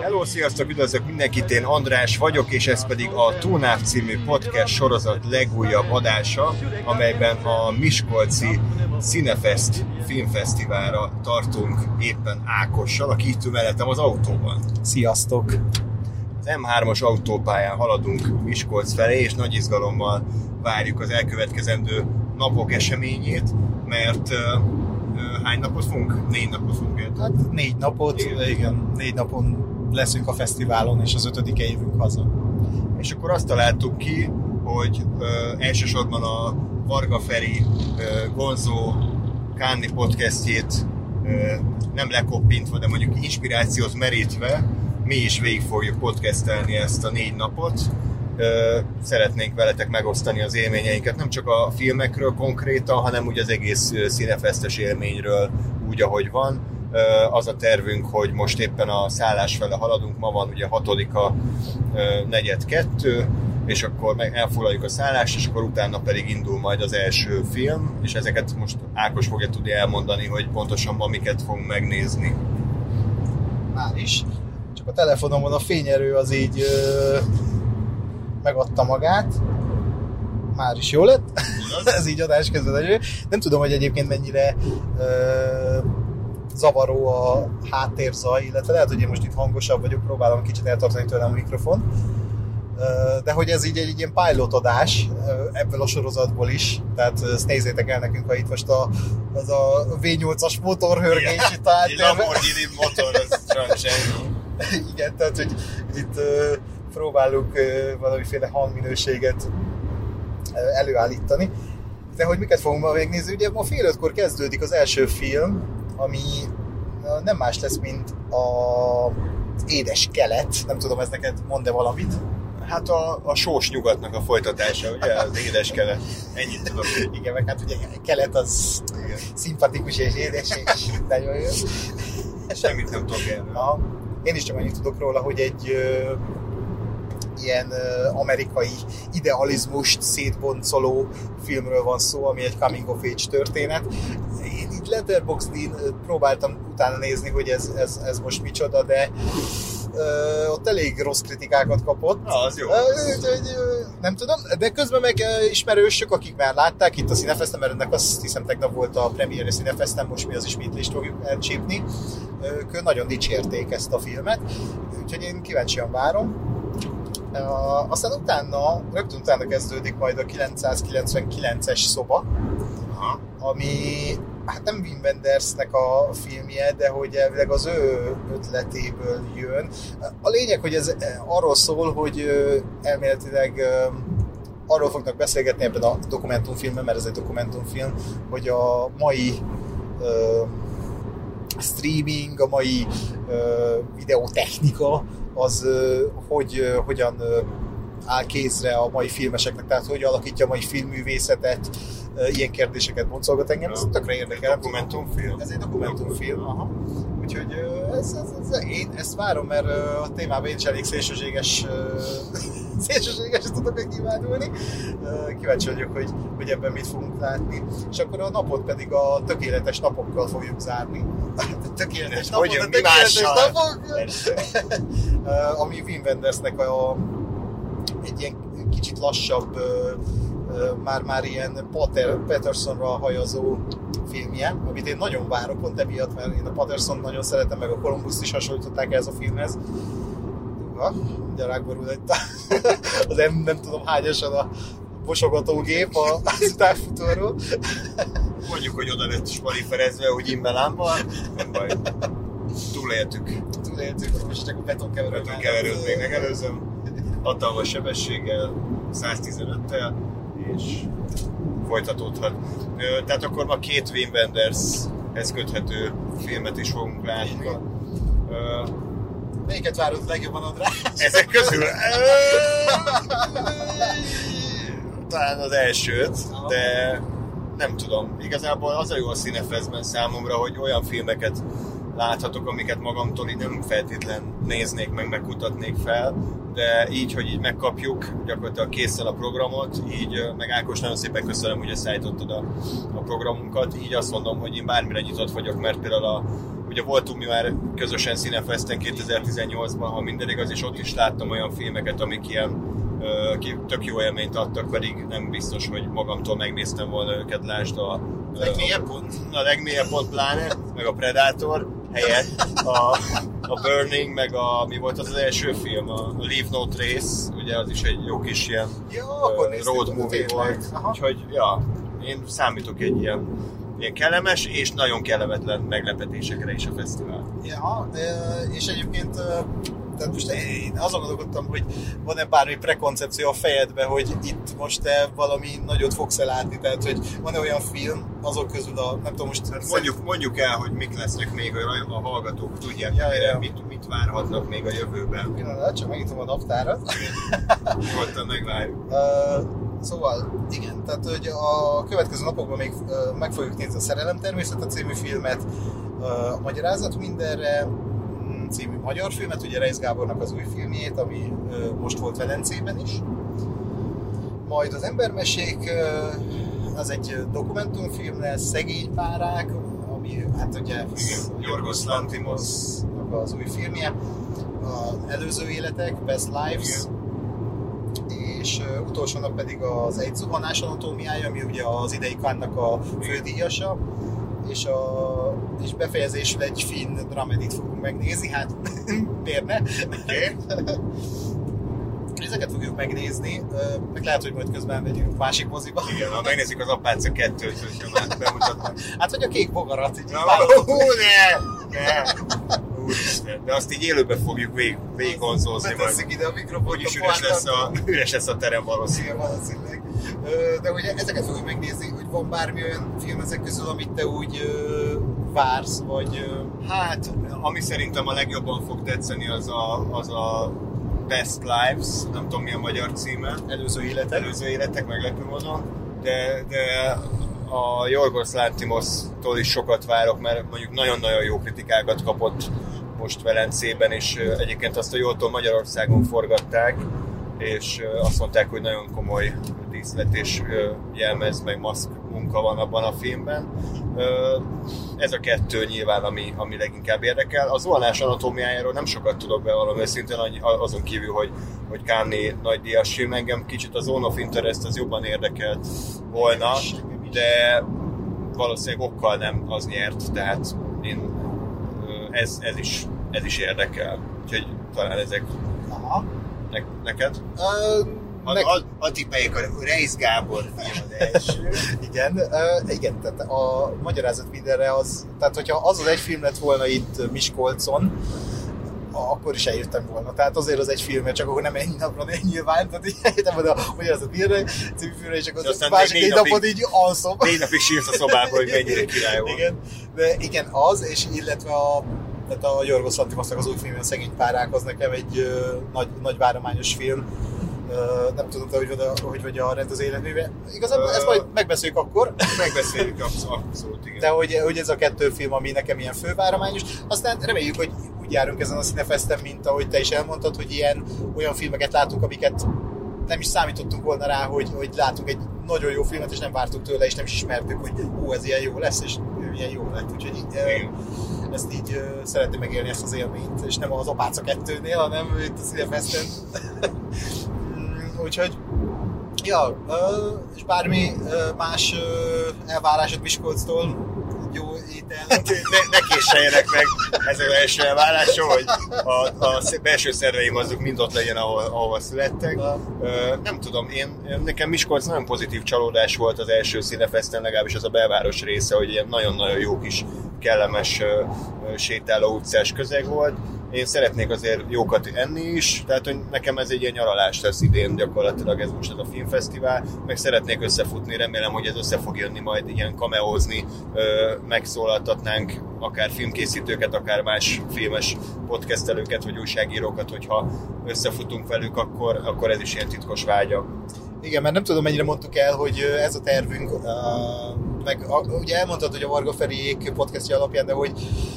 Hello, sziasztok, üdvözlök mindenkit, én András vagyok, és ez pedig a Túnáv című podcast sorozat legújabb adása, amelyben a Miskolci Cinefest filmfesztiválra tartunk éppen Ákossal, aki itt ül mellettem az autóban. Sziasztok! Az M3-as autópályán haladunk Miskolc felé, és nagy izgalommal várjuk az elkövetkezendő napok eseményét, mert hány napot fogunk? Négy napot fogunk. Hát négy napot, igen. igen, négy napon leszünk a fesztiválon, és az ötödike jövünk haza. És akkor azt találtuk ki, hogy ö, elsősorban a Varga Feri ö, Gonzó Káni podcastjét ö, nem lekoppintva, de mondjuk inspirációt merítve, mi is végig fogjuk podcastelni ezt a négy napot. Ö, szeretnénk veletek megosztani az élményeinket, nem csak a filmekről konkrétan, hanem úgy az egész színefesztes élményről úgy, ahogy van az a tervünk, hogy most éppen a szállás fele haladunk, ma van ugye hatodika, negyed kettő, és akkor meg elfoglaljuk a szállást, és akkor utána pedig indul majd az első film, és ezeket most Ákos fogja tudni elmondani, hogy pontosan ma miket fogunk megnézni. Már is. Csak a telefonomon a fényerő az így ö, megadta magát. Már is jó lett. Ez így adás közben. Nem tudom, hogy egyébként mennyire ö, zavaró a háttérzaj, illetve lehet, hogy én most itt hangosabb vagyok, próbálom kicsit eltartani tőlem a mikrofon, de hogy ez így egy ilyen pilotodás ebből a sorozatból is, tehát ezt nézzétek el nekünk, ha itt most a, az a V8-as motorhörgés itt állt. Egy Lamborghini motor, az Igen, tehát hogy itt próbálunk valamiféle hangminőséget előállítani. De hogy miket fogunk ma megnézni, ugye ma fél ötkor kezdődik az első film, ami nem más lesz, mint a édes kelet. Nem tudom, ez neked mond-e valamit? Hát a, a sós nyugatnak a folytatása, ugye, az édes kelet. Ennyit tudom. Igen, meg hát ugye kelet az Igen. szimpatikus és édes, és nagyon jó. Semmit nem tudok erről. Én is csak annyit tudok róla, hogy egy ö, ilyen ö, amerikai idealizmust szétboncoló filmről van szó, ami egy coming of age történet Letterboxdin próbáltam utána nézni, hogy ez, ez, ez most micsoda, de uh, ott elég rossz kritikákat kapott. Na, az jó. Uh, uh, nem tudom, de közben meg ismerősök, akik már látták itt a Cinefestem, mert ennek azt hiszem tegnap volt a premierje Cinefestem, most mi az ismétlést fogjuk elcsípni. Ők nagyon dicsérték ezt a filmet, úgyhogy én kíváncsian várom. Uh, aztán utána, rögtön utána kezdődik majd a 999-es szoba, Aha. ami hát nem Wim Wendersnek a filmje, de hogy elvileg az ő ötletéből jön. A lényeg, hogy ez arról szól, hogy elméletileg arról fognak beszélgetni ebben a dokumentumfilmben, mert ez egy dokumentumfilm, hogy a mai streaming, a mai videótechnika az hogy, hogyan áll kézre a mai filmeseknek, tehát hogy alakítja a mai filmművészetet, ilyen kérdéseket boncolgat engem, ez tökre érdekel. Egy dokumentumfilm? Ez egy dokumentumfilm, aha. Úgyhogy ez, ez, ez, én ezt várom, mert a témában én is elég szélsőséges szélsőséges tudok meg kívánulni. Kíváncsi vagyok, hogy, hogy ebben mit fogunk látni. És akkor a napot pedig a tökéletes napokkal fogjuk zárni. tökéletes napok, a tökéletes napok, ami Wim Wendersnek a, egy ilyen kicsit lassabb már-már ilyen Pater, Petersonra hajazó filmje, amit én nagyon várok pont emiatt, mert én a Patterson nagyon szeretem, meg a Columbus is hasonlították ez a filmhez. Ha, ugye rákborul egy az nem, nem tudom hányosan a mosogatógép az távfutóról. Mondjuk, hogy oda lett spaliferezve, hogy imbelámmal, nem baj. Túléltük. Túléltük, most csak a betonkeverőt. Betonkeverőt még megelőzöm. Hatalmas sebességgel, 115-tel és folytatódhat. Tehát akkor ma két Wim Wenders köthető filmet is fogunk látni. Melyiket várod legjobban, András? Ezek közül? Talán az elsőt, de nem tudom. Igazából az a jó a színefezben számomra, hogy olyan filmeket láthatok, amiket magamtól így nem feltétlen néznék meg, megkutatnék fel, de így, hogy így megkapjuk gyakorlatilag készül a programot, így meg Ákos nagyon szépen köszönöm, hogy összeállítottad a, a programunkat, így azt mondom, hogy én bármire nyitott vagyok, mert például a Ugye voltunk mi már közösen Cinefesten 2018-ban, ha minden igaz, és ott is láttam olyan filmeket, amik ilyen ki- tök jó élményt adtak, pedig nem biztos, hogy magamtól megnéztem volna őket, lásd a... Legmélyebb pont? A legmélyebb pont pláne, meg a Predator helyett, a, a Burning, meg a, mi volt az az első film, a Leave No Trace, ugye az is egy jó kis ilyen Jó, néztük road movie volt. Úgyhogy, ja, én számítok egy ilyen, ilyen kellemes és nagyon kellemetlen meglepetésekre is a fesztivál. Ja, és egyébként tehát most én azon gondolkodtam, hogy van-e bármi prekoncepció a fejedbe, hogy itt most te valami nagyot fogsz elátni, tehát hogy van-e olyan film azok közül a, nem tudom most... Hát mondjuk, mondjuk el, hogy mik lesznek még a, a hallgatók, tudják, Ja, ja, ja. Mit, mit várhatnak még a jövőben. Pillanat, csak megnyitom a naptárat. Nyugodtan megvárjuk. Ö, szóval, igen, tehát hogy a következő napokban még meg fogjuk nézni a Szerelem természete című filmet, a Magyarázat mindenre című magyar filmet, ugye Reis Gábornak az új filmjét, ami most volt Velencében is. Majd az Embermesék, az egy dokumentumfilm lesz, Szegény párák, ami hát ugye Igen, Yorgos Lanthimos. az új filmje, az előző életek, Best Lives, és utolsó nap pedig az Egy zuhanás anatómiája, ami ugye az idei Cannes-nak a fődíjasa, és, a, és befejezésül egy finn dramedit fogunk megnézni, hát miért ne? Oké? Ezeket fogjuk megnézni, meg lehet, hogy majd közben megyünk másik moziba. Igen, ha megnézzük az Apáca 2-t, hogyha már bemutatnak. Hát vagy a kék bogarat, így. Hú, ne! Ne! Úristen, de azt így élőben fogjuk vég, végiggonzózni majd. Betesszük ide a mikrofont. Úgyis üres lesz, a, üres lesz a terem valószínűleg. Igen, valószínűleg. De ugye ezeket fogjuk megnézni, hogy van bármi olyan film ezek közül, amit te úgy vársz, vagy Hát, ami szerintem a legjobban fog tetszeni, az a, az a Best Lives, nem tudom mi a magyar címe, előző életek. előző életek meglepő módon, de, de a Jorgos Lanthimos-tól is sokat várok, mert mondjuk nagyon-nagyon jó kritikákat kapott most Velencében, és egyébként azt a jótól Magyarországon forgatták, és azt mondták, hogy nagyon komoly díszlet és jelmez, meg maszk munka van abban a filmben. Ez a kettő nyilván, ami, ami leginkább érdekel. Az zuhanás anatómiájáról nem sokat tudok bevallom őszintén, azon kívül, hogy, hogy Káni nagy díjas film, engem kicsit a Zone of Interest az jobban érdekelt volna, de valószínűleg okkal nem az nyert, tehát én, ez, ez, is, ez is érdekel. Úgyhogy talán ezek Aha. ne, neked? A, meg- a, a tippeljék a Reis Gábor film az első. Igen, uh, igen, tehát a magyarázat mindenre az, tehát hogyha az az egy film lett volna itt Miskolcon, akkor is eljöttem volna. Tehát azért az egy film, mert csak akkor nem ennyi napra ne nyilván, tehát így eljöttem volna a magyarázat mindenre, című filmre, és akkor az másik négy egy napig- napot így alszom. Négy napig sírsz a szobában, hogy mennyire király volt. Igen, de igen, az, és illetve a, tehát a Jorgos Lanthimosnak az új filmje, a Szegény Párák, az nekem egy ö, nagy, nagy várományos film. Nem tudom, te, hogy vagy a, hogy vagy a rendező életműve. Igazából ezt majd megbeszéljük akkor, Megbeszéljük abszolút, igen. de hogy, hogy ez a kettő film, ami nekem ilyen fővárományos. Aztán reméljük, hogy úgy járunk ezen a Cinefesten, mint ahogy te is elmondtad, hogy ilyen olyan filmeket látunk, amiket nem is számítottunk volna rá, hogy, hogy látunk egy nagyon jó filmet, és nem vártuk tőle, és nem is ismertük, hogy ú, ez ilyen jó lesz, és ő ilyen jó lett. Úgyhogy így, ezt így ö, szeretném megélni ezt az élményt, és nem az Apáca 2-nél, hanem itt a Cinefesten. Úgyhogy Ja, és bármi más elvárásod Miskolctól, jó étel. ne, ne késeljenek meg ez az első elvárásom, hogy a, a belső szerveim azok mind ott legyen, ahol, ahol születtek. Ö, nem tudom, én, nekem Miskolc nagyon pozitív csalódás volt az első színefeszten, legalábbis az a belváros része, hogy ilyen nagyon-nagyon jó kis kellemes sétáló utcás közeg volt. Én szeretnék azért jókat enni is, tehát hogy nekem ez egy ilyen nyaralás lesz idén gyakorlatilag ez most ez a filmfesztivál, meg szeretnék összefutni, remélem, hogy ez össze fog jönni majd ilyen kameózni, megszólaltatnánk akár filmkészítőket, akár más filmes podcastelőket, vagy újságírókat, hogyha összefutunk velük, akkor, akkor ez is ilyen titkos vágya. Igen, mert nem tudom, mennyire mondtuk el, hogy ez a tervünk, meg a, ugye elmondtad, hogy a Varga Feriék podcastja alapján, de hogy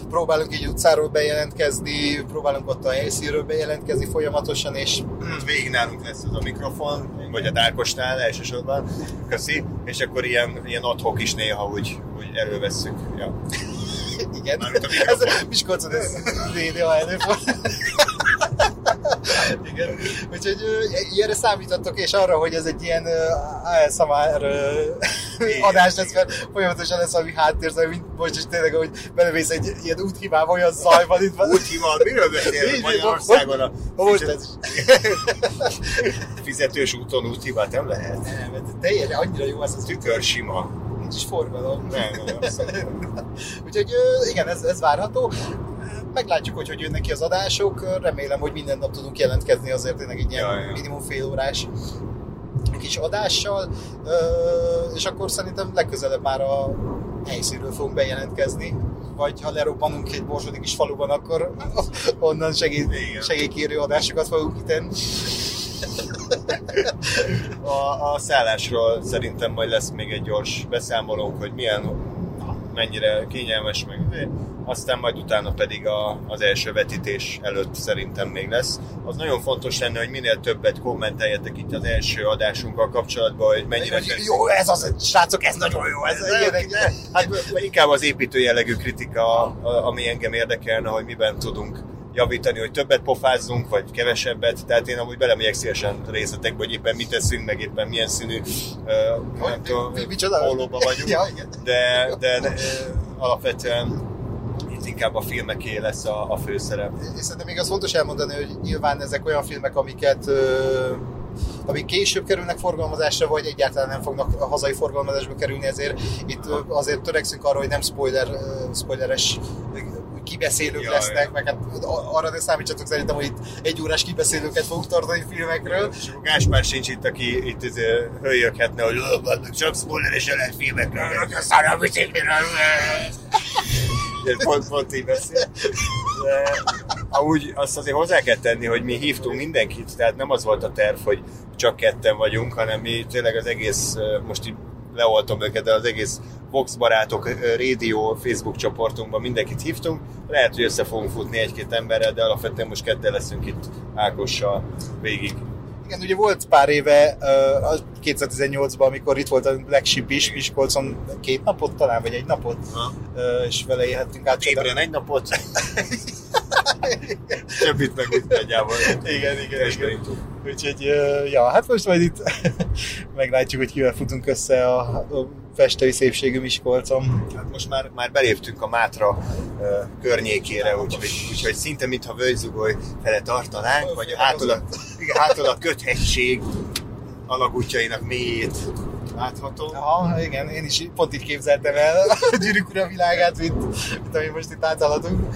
próbálunk így utcáról bejelentkezni, próbálunk ott a helyszínről bejelentkezni folyamatosan, és Hát végig nálunk lesz az a mikrofon, vagy a Dárkosnál elsősorban, köszi, és akkor ilyen, ilyen adhok is néha úgy, úgy elővesszük. Ja. igen, a ez. Miskolcon ez előfordul. Igen. Úgyhogy ilyenre számítottok, és arra, hogy ez egy ilyen ASMR adás lesz, mert folyamatosan lesz valami háttérzaj, mint most is tényleg, hogy belemész egy ilyen úthibába, olyan zaj van itt. Hívod, miről beszélünk Magyarországon a Most ez fizetős úton úthibát nem lehet? nem, ez teljesen annyira jó ez az Tükör sima. nincs is forgalom. Nem, nem. Úgyhogy igen, ez, ez várható. Meglátjuk, hogy hogy jönnek ki az adások. Remélem, hogy minden nap tudunk jelentkezni azért tényleg egy ilyen Ja, ja. minimum fél órás kis adással, és akkor szerintem legközelebb már a helyszínről fogunk bejelentkezni, vagy ha lerobbanunk egy borsodi kis faluban, akkor onnan segít, segélykérő adásokat fogunk kitenni. A, a szállásról szerintem majd lesz még egy gyors beszámolónk, hogy milyen, mennyire kényelmes, meg aztán majd utána pedig a, az első vetítés előtt szerintem még lesz. Az nagyon fontos lenne, hogy minél többet kommenteljetek itt az első adásunkkal kapcsolatban, hogy mennyire Hogy Jó, ez az, srácok, ez nagyon jó, ez, Ez ilyenek. ilyenek, hát inkább az építő jellegű kritika, ami engem érdekelne, hogy miben tudunk javítani, hogy többet pofázzunk, vagy kevesebbet. Tehát én amúgy belemegyek szívesen részletekbe, hogy éppen mit teszünk, meg éppen milyen színű uh, pólóba vagyunk. Ja, igen. De, de uh, alapvetően itt inkább a filmeké lesz a, a főszerep. És szerintem még az fontos elmondani, hogy nyilván ezek olyan filmek, amiket ö, amik később kerülnek forgalmazásra, vagy egyáltalán nem fognak a hazai forgalmazásba kerülni, ezért itt ö, azért törekszünk arra, hogy nem spoiler, ö, spoileres kibeszélők Ja, lesznek, ja. meg hát arra ne számítsatok szerintem, hogy itt egy órás kibeszélőket fogunk tartani filmekről. És Gáspár sincs itt, aki itt izé hőjöghetne, hogy "Ö, vannak csak spoileres lehet filmekről, a bicikliről. Pont, pont így beszél. De amúgy azt azért hozzá kell tenni, hogy mi hívtunk mindenkit, tehát nem az volt a terv, hogy csak ketten vagyunk, hanem mi tényleg az egész, most így leoltom őket, de az egész Vox barátok rádió Facebook csoportunkban mindenkit hívtunk. Lehet, hogy össze fogunk futni egy-két emberrel, de alapvetően most ketten leszünk itt Ákossal végig. Igen, ugye volt pár éve, a 2018-ban, amikor itt volt a Black Sheep is, Miskolcon két napot talán, vagy egy napot, ö, és vele élhettünk át. Ébren egy napot, többit meg úgy nagyjából. Igen, igen, Testben igen. Úgyhogy, ö, ja, hát most majd itt meglátjuk, hogy kivel futunk össze a, a festői szépségű Miskolcon. Hát most már, már beléptünk a Mátra uh, környékére, úgyhogy, úgyhogy szinte mintha völgyzugoly fele tartanánk, vagy hától a, hától a köthegység alagútjainak mélyét látható. Ja, igen, én is pont így képzeltem el a gyűrűk ura világát, mint, mint ami most itt áthaladunk.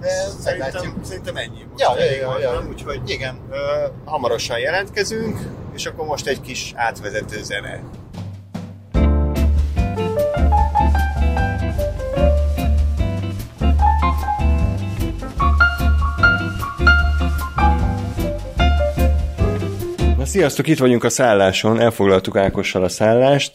De Szerintem, szerintem ennyi. Most Ja, ja, ja, ja. Úgyhogy Igen. uh, hamarosan jelentkezünk, és akkor most egy kis átvezető zene. Sziasztok, itt vagyunk a szálláson, elfoglaltuk Ákossal a szállást,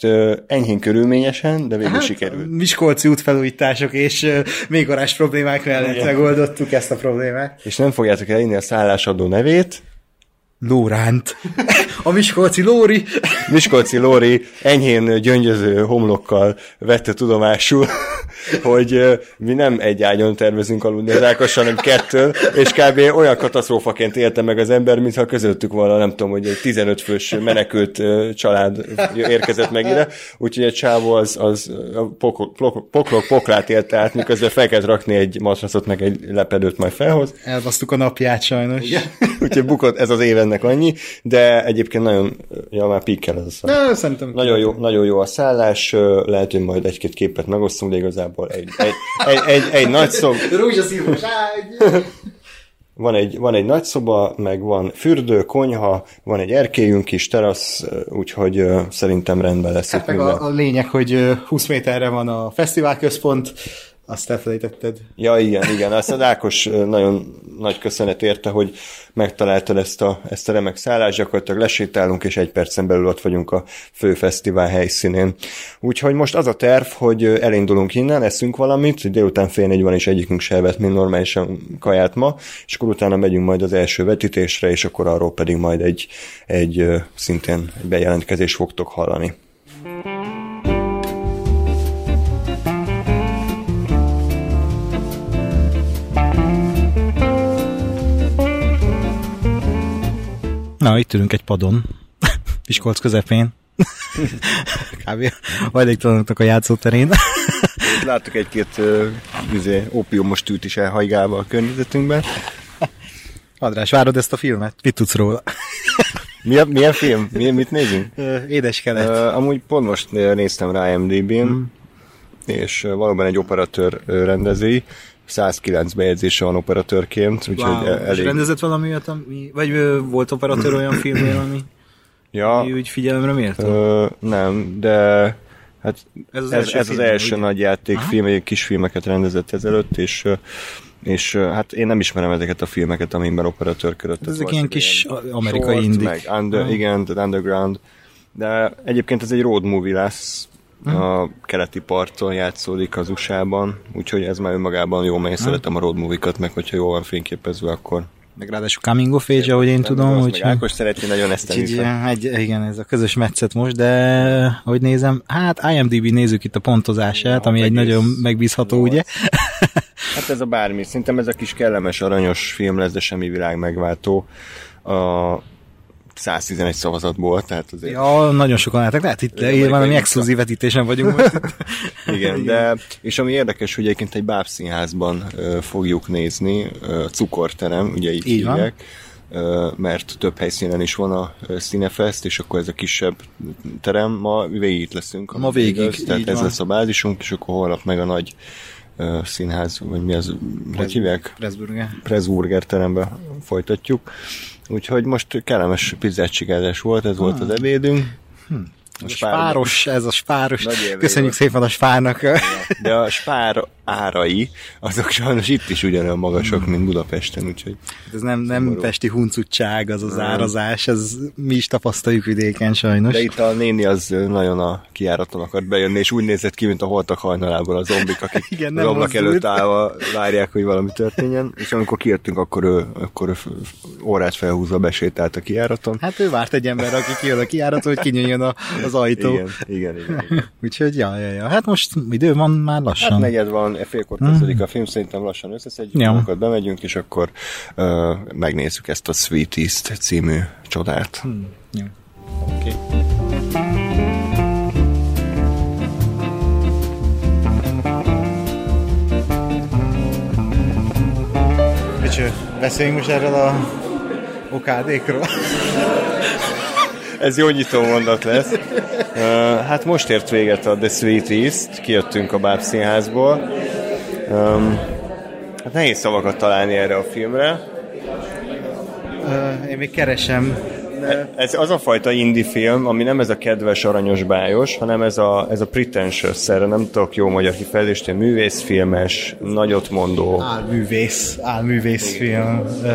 enyhén körülményesen, de végül hát, sikerült. Miskolci útfelújítások és még orás problémák mellett megoldottuk ezt a problémát. És nem fogjátok elinni a szállásadó nevét, Lóránt. A Miskolci Lóri. Miskolci Lóri enyhén gyöngyöző homlokkal vette tudomásul, hogy mi nem egy ágyon tervezünk aludni az Ákossal, hanem kettől, és kb. olyan katasztrófaként élte meg az ember, mintha közöttük volna, nem tudom, hogy egy 15 fős menekült család érkezett meg ide, úgyhogy egy csávó az, az poklok, poklok, poklok poklát élte át, miközben fel kellett rakni egy matracot, meg egy lepedőt majd felhoz. Elbasztuk a napját sajnos. Úgyhogy bukott ez az év ennek annyi, de egyébként nagyon, ja már pikkel ez a szám. Na, szerintem. Nagyon jó, nagyon jó a szállás, lehet, hogy majd egy-két képet megosztunk, de igazából egy, egy, egy, egy, egy nagy ágy. van egy, van egy nagy szoba, meg van fürdő, konyha, van egy erkélyünk is, terasz, úgyhogy szerintem rendben lesz Hát itt meg minden. a, a lényeg, hogy ö, 20 méterre van a fesztiválközpont, Azt elfelejtetted. Ja, igen, igen. Azt az Ákos nagyon nagy köszönet érte, hogy megtaláltad ezt a, ezt a remek szállást, gyakorlatilag lesétálunk, és egy percen belül ott vagyunk a fő fesztivál helyszínén. Úgyhogy most az a terv, hogy elindulunk innen, eszünk valamit, délután fél négy van, és egyikünk se evett, mint normálisan kaját ma, és akkor utána megyünk majd az első vetítésre, és akkor arról pedig majd egy, egy szintén egy bejelentkezést fogtok hallani. Na, itt ülünk egy padon, Miskolc közepén. Kb. hajléktalanoknak a játszóterén. Láttuk egy-két uh, izé, opiumos tűt is elhajgálva a környezetünkben. András, várod ezt a filmet? Mit tudsz róla? Milyen, milyen film? Milyen, mit nézünk? Édes kelet. Uh, amúgy pont most néztem rá MDB-n, mm. és valóban egy operatőr rendezi. 109 bejegyzése van operatőrként, úgyhogy wow. elég... És rendezett valami ami, vagy volt operatőr olyan filmnél, ami, ja, ami úgy figyelemre méltó? Ö, nem, de hát ez az ez, első, ez az első nagy játékfilm, egy kisfilmeket rendezett ezelőtt, és és hát én nem ismerem ezeket a filmeket, amiben operatőrködött. Ezek ilyen kis amerikai indik. Meg under. Igen, tehát underground. De egyébként ez egy road movie lesz, a keleti parton játszódik az USA-ban, úgyhogy ez már önmagában jó, mert én szeretem a road movie-kat, meg hogyha jól van fényképezve, akkor meg ráadásul coming of age, ahogy én tudom. Hogy Ákos szereti nagyon ezt így, egy, Igen, ez a közös metszet most, de hogy nézem, hát IMDb nézzük itt a pontozását, ja, ami egy nagyon megbízható, 8. ugye? hát ez a bármi, szerintem ez a kis kellemes, aranyos film lesz, de semmi világ megváltó. A, 111 szavazatból, tehát azért... Ja, nagyon sokan álltak, lehet itt van, ami exkluzív vetítésen vagyunk most. Igen, de és ami érdekes, hogy egyébként egy bábszínházban uh, fogjuk nézni, uh, cukorterem, ugye így, így hívják, uh, mert több helyszínen is van a Cinefest, és akkor ez a kisebb terem, ma végig itt leszünk. Ma végig, igaz, Tehát ez van. lesz a bázisunk, és akkor holnap meg a nagy színház, vagy mi az, hogy hívják? Pressburger. Pressburger terembe folytatjuk. Úgyhogy most kellemes pizzát volt, ez volt az ebédünk. Hm. A spáros, ez a spáros. Köszönjük szépen a spárnak. De a spár árai, azok sajnos itt is ugyanolyan magasak, mint Budapesten, úgyhogy... Ez nem, nem pesti huncutság, az az nem. árazás, ez mi is tapasztaljuk vidéken sajnos. De itt a néni az nagyon a kiáraton akart bejönni, és úgy nézett ki, mint a holtak hajnalából a zombik, akik Igen, az ablak előtt állva várják, hogy valami történjen, és amikor kijöttünk, akkor ő, akkor ő órát felhúzva besétált a kiáraton. Hát ő várt egy ember, aki kijön a kiáraton, hogy kinyíljon a, az ajtó. Igen, igen, igen. igen. Úgyhogy, ja, ja, ja. Hát most idő van már lassan. Hát negyed van, félkor kezdődik mm. a film, szerintem lassan összeszedjük ja. magunkat, bemegyünk, és akkor uh, megnézzük ezt a Sweet East című csodát. Hmm. Ja. Oké. Okay. beszéljünk most erről a okádékról. Ez jó nyitó mondat lesz. Uh, hát most ért véget a The Sweet East, kijöttünk a Báb színházból. Um, hát nehéz szavakat találni erre a filmre. Uh, én még keresem. De... Ez az a fajta indie film, ami nem ez a kedves, aranyos, bájos, hanem ez a, ez a pretentious, erre nem tudok jó magyar kifejezést, művészfilmes, nagyot mondó. Álművész, álművész film. Uh,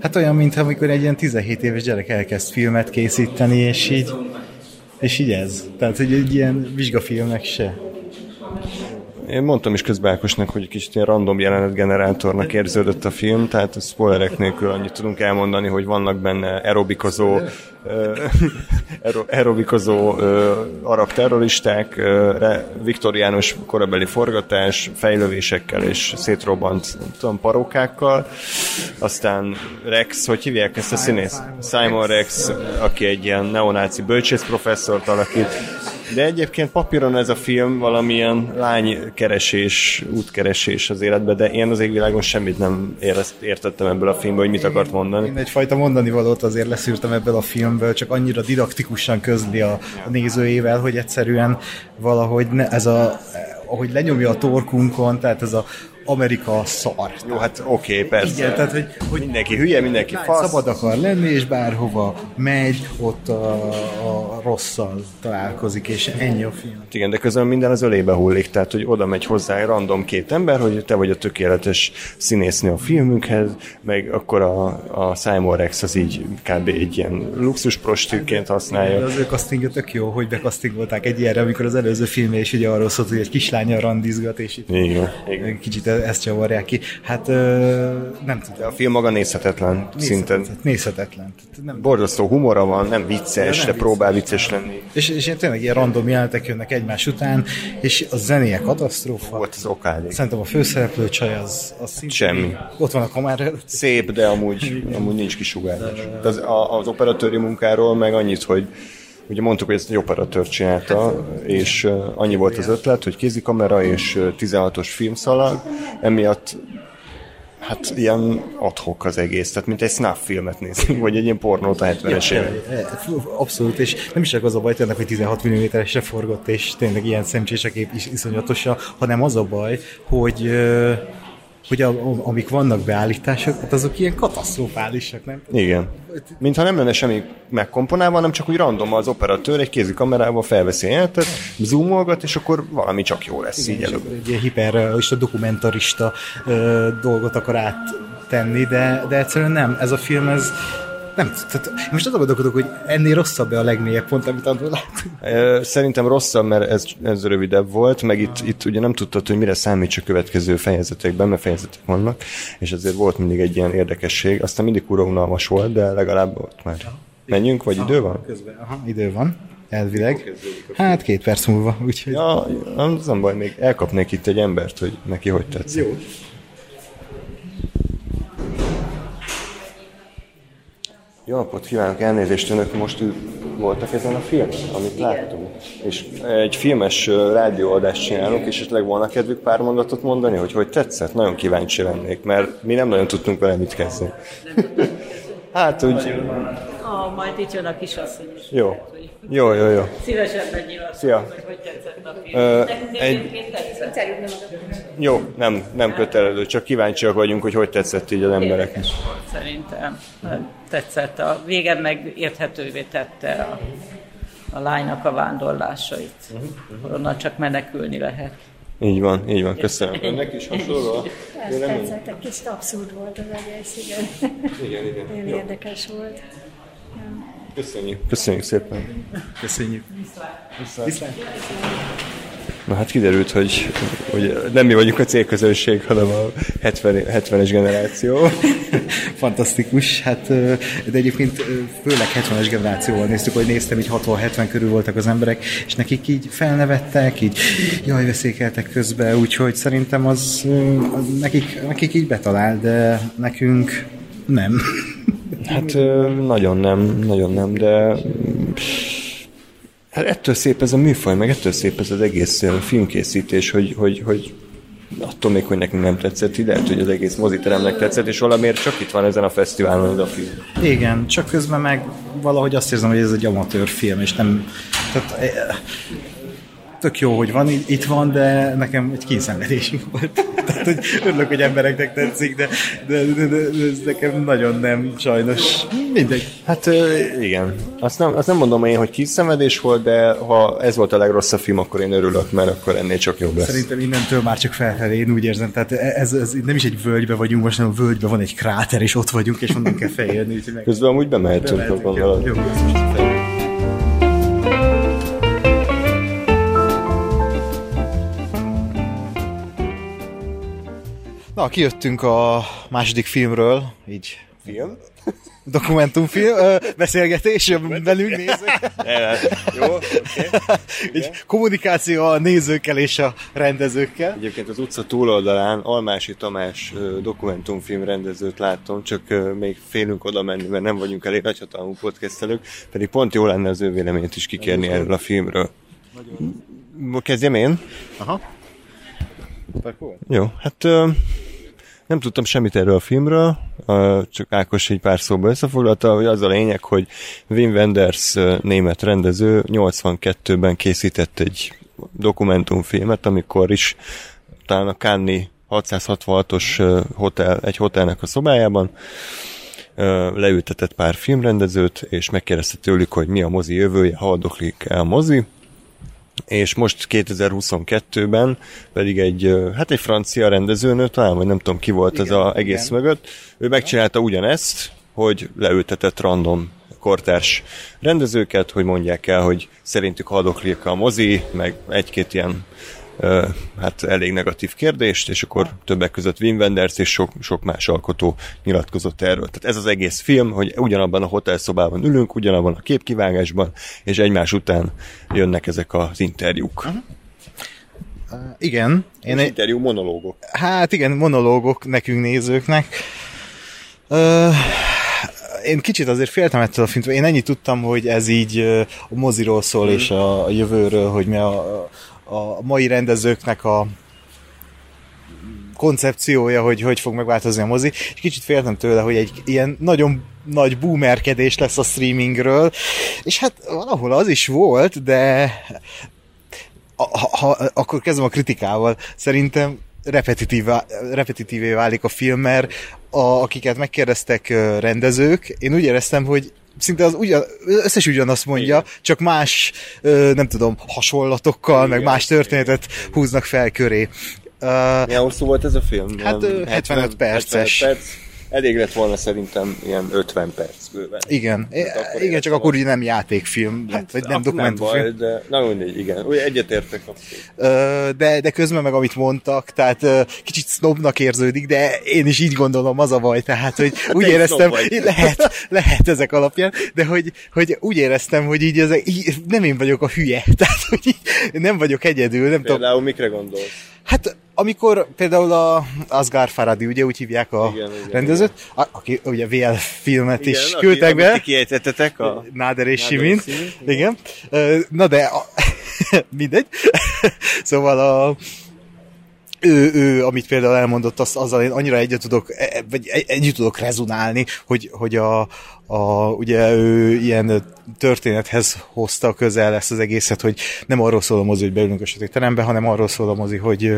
hát olyan, mint amikor egy ilyen 17 éves gyerek elkezd filmet készíteni, és így, és így ez. Tehát, hogy egy ilyen vizsgafilmek se. Én mondtam is közben Ákosnak, hogy kicsit ilyen random jelenetgenerátornak érződött a film, tehát a spoilerek nélkül annyit tudunk elmondani, hogy vannak benne aerobikozó aerobikozó arab terroristák, viktoriánus korabeli forgatás, fejlővésekkel és szétrobbant tudom, parókákkal. Aztán Rex, hogy hívják ezt a színész? Simon Rex, aki egy ilyen neonáci bölcsész professzort alakít. De egyébként papíron ez a film valamilyen lánykeresés, útkeresés az életbe, de én az égvilágon semmit nem értettem ebből a filmből, hogy mit akart mondani. Én egyfajta mondani valót azért leszűrtem ebből a filmből, csak annyira didaktikusan közli a, a nézőjével, hogy egyszerűen valahogy ne, ez a ahogy lenyomja a torkunkon, tehát ez a Amerika szar. Jó, hát oké, okay, persze. Igen, tehát, hogy, hogy mindenki hülye, mindenki fasz. szabad akar lenni, és bárhova megy, ott a, a rosszal találkozik, és ennyi a film. Igen, de közben minden az ölébe hullik, tehát hogy oda megy hozzá egy random két ember, hogy te vagy a tökéletes színésznő a filmünkhez, meg akkor a, a Simon Rex az így kb. egy ilyen luxus prostitűként használja. De az ő castingja tök jó, hogy bekasztingolták egy ilyenre, amikor az előző filmje is ugye arról szólt, hogy egy kislánya randizgat, és itt Igen, igen. kicsit ezt csavarják ki. Hát nem De tudom. a film maga nézhetetlen, szinten. Nézhetetlen. Nézhetetlen. Tehát Nem, Borzasztó humora van, nem vicces, Ja, nem de próbál vicces lenni. és, és ilyen tényleg ilyen random jelenetek jönnek egymás után, és a zenéje katasztrófa. Volt az okádék. Szerintem a főszereplő csaj az, az szintén- Semmi. Ott van a kamera előtt. Szép, de amúgy, amúgy nincs kisugárzás. De az, az operatőri munkáról meg annyit, hogy ugye mondtuk, hogy ezt egy operatőr csinálta, és annyi volt az ötlet, hogy kézikamera és uh, 16-os filmszalag, emiatt hát ilyen adhok az egész, tehát mint egy snuff filmet nézni, vagy egy ilyen pornót a 70-es évek. Abszolút, és nem is csak az a baj tényleg, hogy 16 mm-esre forgott, és tényleg ilyen szemcsés a kép is iszonyatosan, hanem az a baj, hogy hogy a, a, amik vannak beállítások, hát azok ilyen katasztrofálisak, nem? Igen. Mintha nem lenne semmi megkomponálva, hanem csak úgy random az operatőr egy kézi kamerával felveszi a jelentet, zoomolgat, és akkor valami csak jó lesz így előbb. Egy ilyen hiperrealista, dokumentarista ö, dolgot akar áttenni, de, de egyszerűen nem. Ez a film, ez nem, tehát most azon gondolkodok, hogy ennél rosszabb-e a legmélyebb pont, amit abból látunk. Ö, Szerintem rosszabb, mert ez, ez rövidebb volt, meg itt, itt ugye nem tudtad, hogy mire számít a következő fejezetekben, mert fejezetek vannak, és ezért volt mindig egy ilyen érdekesség. Aztán mindig kurva unalmas volt, de legalább ott már. Menjünk, vagy idő van? Közben, aha, idő van, elvileg. Hát két perc múlva, úgyhogy... Ja, az nem baj, még elkapnék itt egy embert, hogy neki hogy tetszik. Jó. Jó napot kívánok, elnézést, önök most voltak ezen a filmen, amit láttunk? És egy filmes rádióadást csinálunk, és esetleg volna kedvük pár mondatot mondani, hogy hogy tetszett? Nagyon kíváncsi lennék, mert mi nem nagyon tudtunk vele mit kezdeni. Hát úgy, Ah, majd itt jön a kisasszony is. jó. Jó, jó, jó. Szívesebben nyilatkozom, Szia. hogy hogy tetszett a film. Ö, egy- tetszett. Jó, nem, nem kötelező, csak kíváncsiak vagyunk, hogy hogy tetszett így az embereknek. Szerintem. Tetszett. A vége meg érthetővé tette a, a lánynak a vándorlásait. Onnan csak menekülni lehet. Így van, így van, köszönöm. Önnek is hasonló? Ez tetszett, egy kicsit abszurd volt az egész, igen. Igen, igen. Nagyon érdekes volt. Köszönjük. Köszönjük szépen. Köszönjük. Viszlát. Na hát kiderült, hogy, hogy nem mi vagyunk a célközönség, hanem a 70, 70-es generáció. Fantasztikus, hát de egyébként főleg 70-es generációval néztük, hogy néztem, így 60-70 körül voltak az emberek, és nekik így felnevettek, így jaj, veszékeltek közbe, úgyhogy szerintem az, az nekik, nekik így betalál, de nekünk nem. Hát nagyon nem, nagyon nem, de hát ettől szép ez a műfaj, meg ettől szép ez az egész filmkészítés, hogy, hogy, hogy attól még, hogy nekünk nem tetszett, így lehet, hogy az egész moziteremnek tetszett, és valamiért csak itt van ezen a fesztiválon ez a film. Igen, csak közben meg valahogy azt érzem, hogy ez egy amatőr film, és nem... Tehát, eh, tök jó, hogy van, itt van, de nekem egy kényszenvedésünk volt. Tehát, hogy örülök, hogy embereknek tetszik, de, de, de, de, de ez nekem nagyon nem, sajnos. Mindegy. Hát igen. Azt nem, azt nem mondom én, hogy kiszenvedés volt, de ha ez volt a legrosszabb film, akkor én örülök, mert akkor ennél csak jobb lesz. Szerintem innentől már csak felfelé, én úgy érzem. Tehát ez, ez nem is egy völgybe vagyunk, most hanem a völgyben van egy kráter, és ott vagyunk, és onnan kell feljönni. Meg... Közben amúgy bemehetünk, Bemehetünk, gondolod. jó, jó, ez Na, kijöttünk a második filmről, így Film? dokumentumfilm, ö, beszélgetés velünk nézők. Jó, oké. Így kommunikáció a nézőkkel és a rendezőkkel. Egyébként az utca túloldalán Almási Tamás dokumentumfilm rendezőt láttam, csak még félünk oda menni, mert nem vagyunk elég nagyhatalmú podcastelők, pedig pont jó lenne az ő véleményt is kikérni erről a filmről. Nagyon. Kezdjem én? Aha. Jó, hát ö, nem tudtam semmit erről a filmről, csak Ákos egy pár szóba összefoglalta, hogy az a lényeg, hogy Wim Wenders német rendező 82-ben készített egy dokumentumfilmet, amikor is talán a Cannes 666-os ö, hotel, egy hotelnek a szobájában, leültetett pár filmrendezőt, és megkérdezte tőlük, hogy mi a mozi jövője, haldoklik el a mozi, és most 2022-ben pedig egy, hát egy francia rendezőnő, talán, vagy nem tudom ki volt igen, ez az egész igen. mögött, ő megcsinálta ugyanezt, hogy leültetett random kortárs rendezőket, hogy mondják el, hogy szerintük hadoklik a mozi, meg egy-két ilyen hát elég negatív kérdést, és akkor többek között Wim Wenders és sok, sok más alkotó nyilatkozott erről. Tehát ez az egész film, hogy ugyanabban a hotelszobában ülünk, ugyanabban a képkivágásban, és egymás után jönnek ezek az interjúk. Uh-huh. Uh, igen. Én egy... interjú monológok. Hát igen, monológok nekünk nézőknek. Uh, én kicsit azért féltem ettől a filmtől. Én ennyit tudtam, hogy ez így a moziról szól, mm. és a, a jövőről, hogy mi a, a mai rendezőknek a koncepciója, hogy hogy fog megváltozni a mozi, és kicsit féltem tőle, hogy egy ilyen nagyon nagy boomerkedés lesz a streamingről, és hát valahol az is volt, de ha, ha, akkor kezdem a kritikával. Szerintem repetitívé válik a film, mert a, akiket megkérdeztek rendezők, én úgy éreztem, hogy szinte az ugyan, összes ugyanazt mondja, Igen. csak más, nem tudom, hasonlatokkal, Igen. meg más történetet húznak fel köré. Uh, Milyen hosszú volt ez a film? Hát 75 perces. 75 perc elég lett volna szerintem ilyen 50 perc bőven. Igen, hát igen, csak akkor ugye nem játékfilm hát, lett, vagy nem dokumentumfilm. Nem baj, de na mindegy, igen, úgy egyetértek. De, de közben meg amit mondtak, tehát kicsit snobnak érződik, de én is így gondolom, az a baj, tehát hogy hát úgy éreztem, lehet, lehet ezek alapján, de hogy, hogy úgy éreztem, hogy így, ezek, így nem én vagyok a hülye, tehát hogy így nem vagyok egyedül, nem Például tudom. mikre gondolsz? Hát amikor például a Asghar Faradi, ugye úgy hívják a igen, rendezőt, igen. A, aki ugye VL filmet igen, is küldtek be. Aki kiejtettetek a... Náder és Simin. Igen. igen. Na de a, mindegy. szóval a, ő, ő, amit például elmondott, az, azzal én annyira egyet tudok, e, e, vagy együtt tudok rezonálni, hogy, hogy a, a, ugye ő ilyen történethez hozta közel ezt az egészet, hogy nem arról szól a mozi, hogy beülünk a sötét terembe, hanem arról szól a mozi, hogy,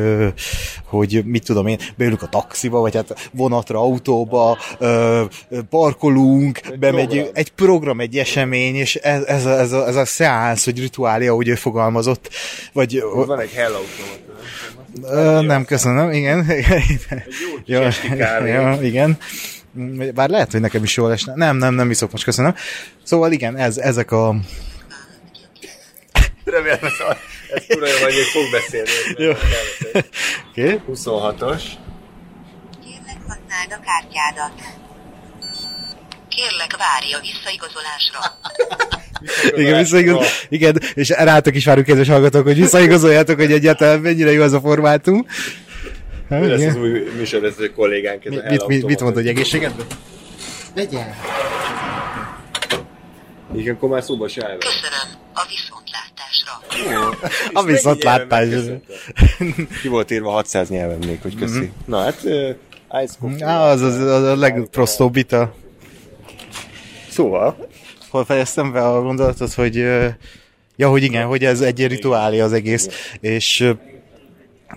hogy mit tudom én, beülünk a taxiba, vagy hát vonatra, autóba, parkolunk, egy bemegyünk, program. egy program, egy esemény, és ez, ez, a, ez, a, ez a szeánsz, vagy rituália, ahogy ő fogalmazott, vagy... Van egy Hell Ö, nem, köszönöm, igen. jó, jó, igen. Bár lehet, hogy nekem is jól esne. Nem, nem, nem iszok most, köszönöm. Szóval igen, ez, ezek a... Remélem, ez, ez kurva jó, hogy még fog beszélni. Jó. Okay. 26-os. Kérlek, használd a kártyádat. Kérlek, várj a visszaigazolásra. Igen, visszaigaz... igen, és rátok is várunk, kedves hallgatók, hogy visszaigazoljátok, hogy egyáltalán mennyire jó az a formátum. Mi lesz az új műsorvezető kollégánk? Ez mi, mit, mit, mit mondod, hogy egészséget? Vegyen! Igen, akkor már szóba se Köszönöm a viszontlátásra. a viszontlátásra. Ki volt írva 600 nyelven még, hogy köszi. Mm-hmm. Na hát, uh, Ice Coffee. Ah, az, az, az a legprostóbb vita. Szóval? Fejeztem be a gondolatot, hogy ja, hogy igen, hogy ez egy rituálé az egész, és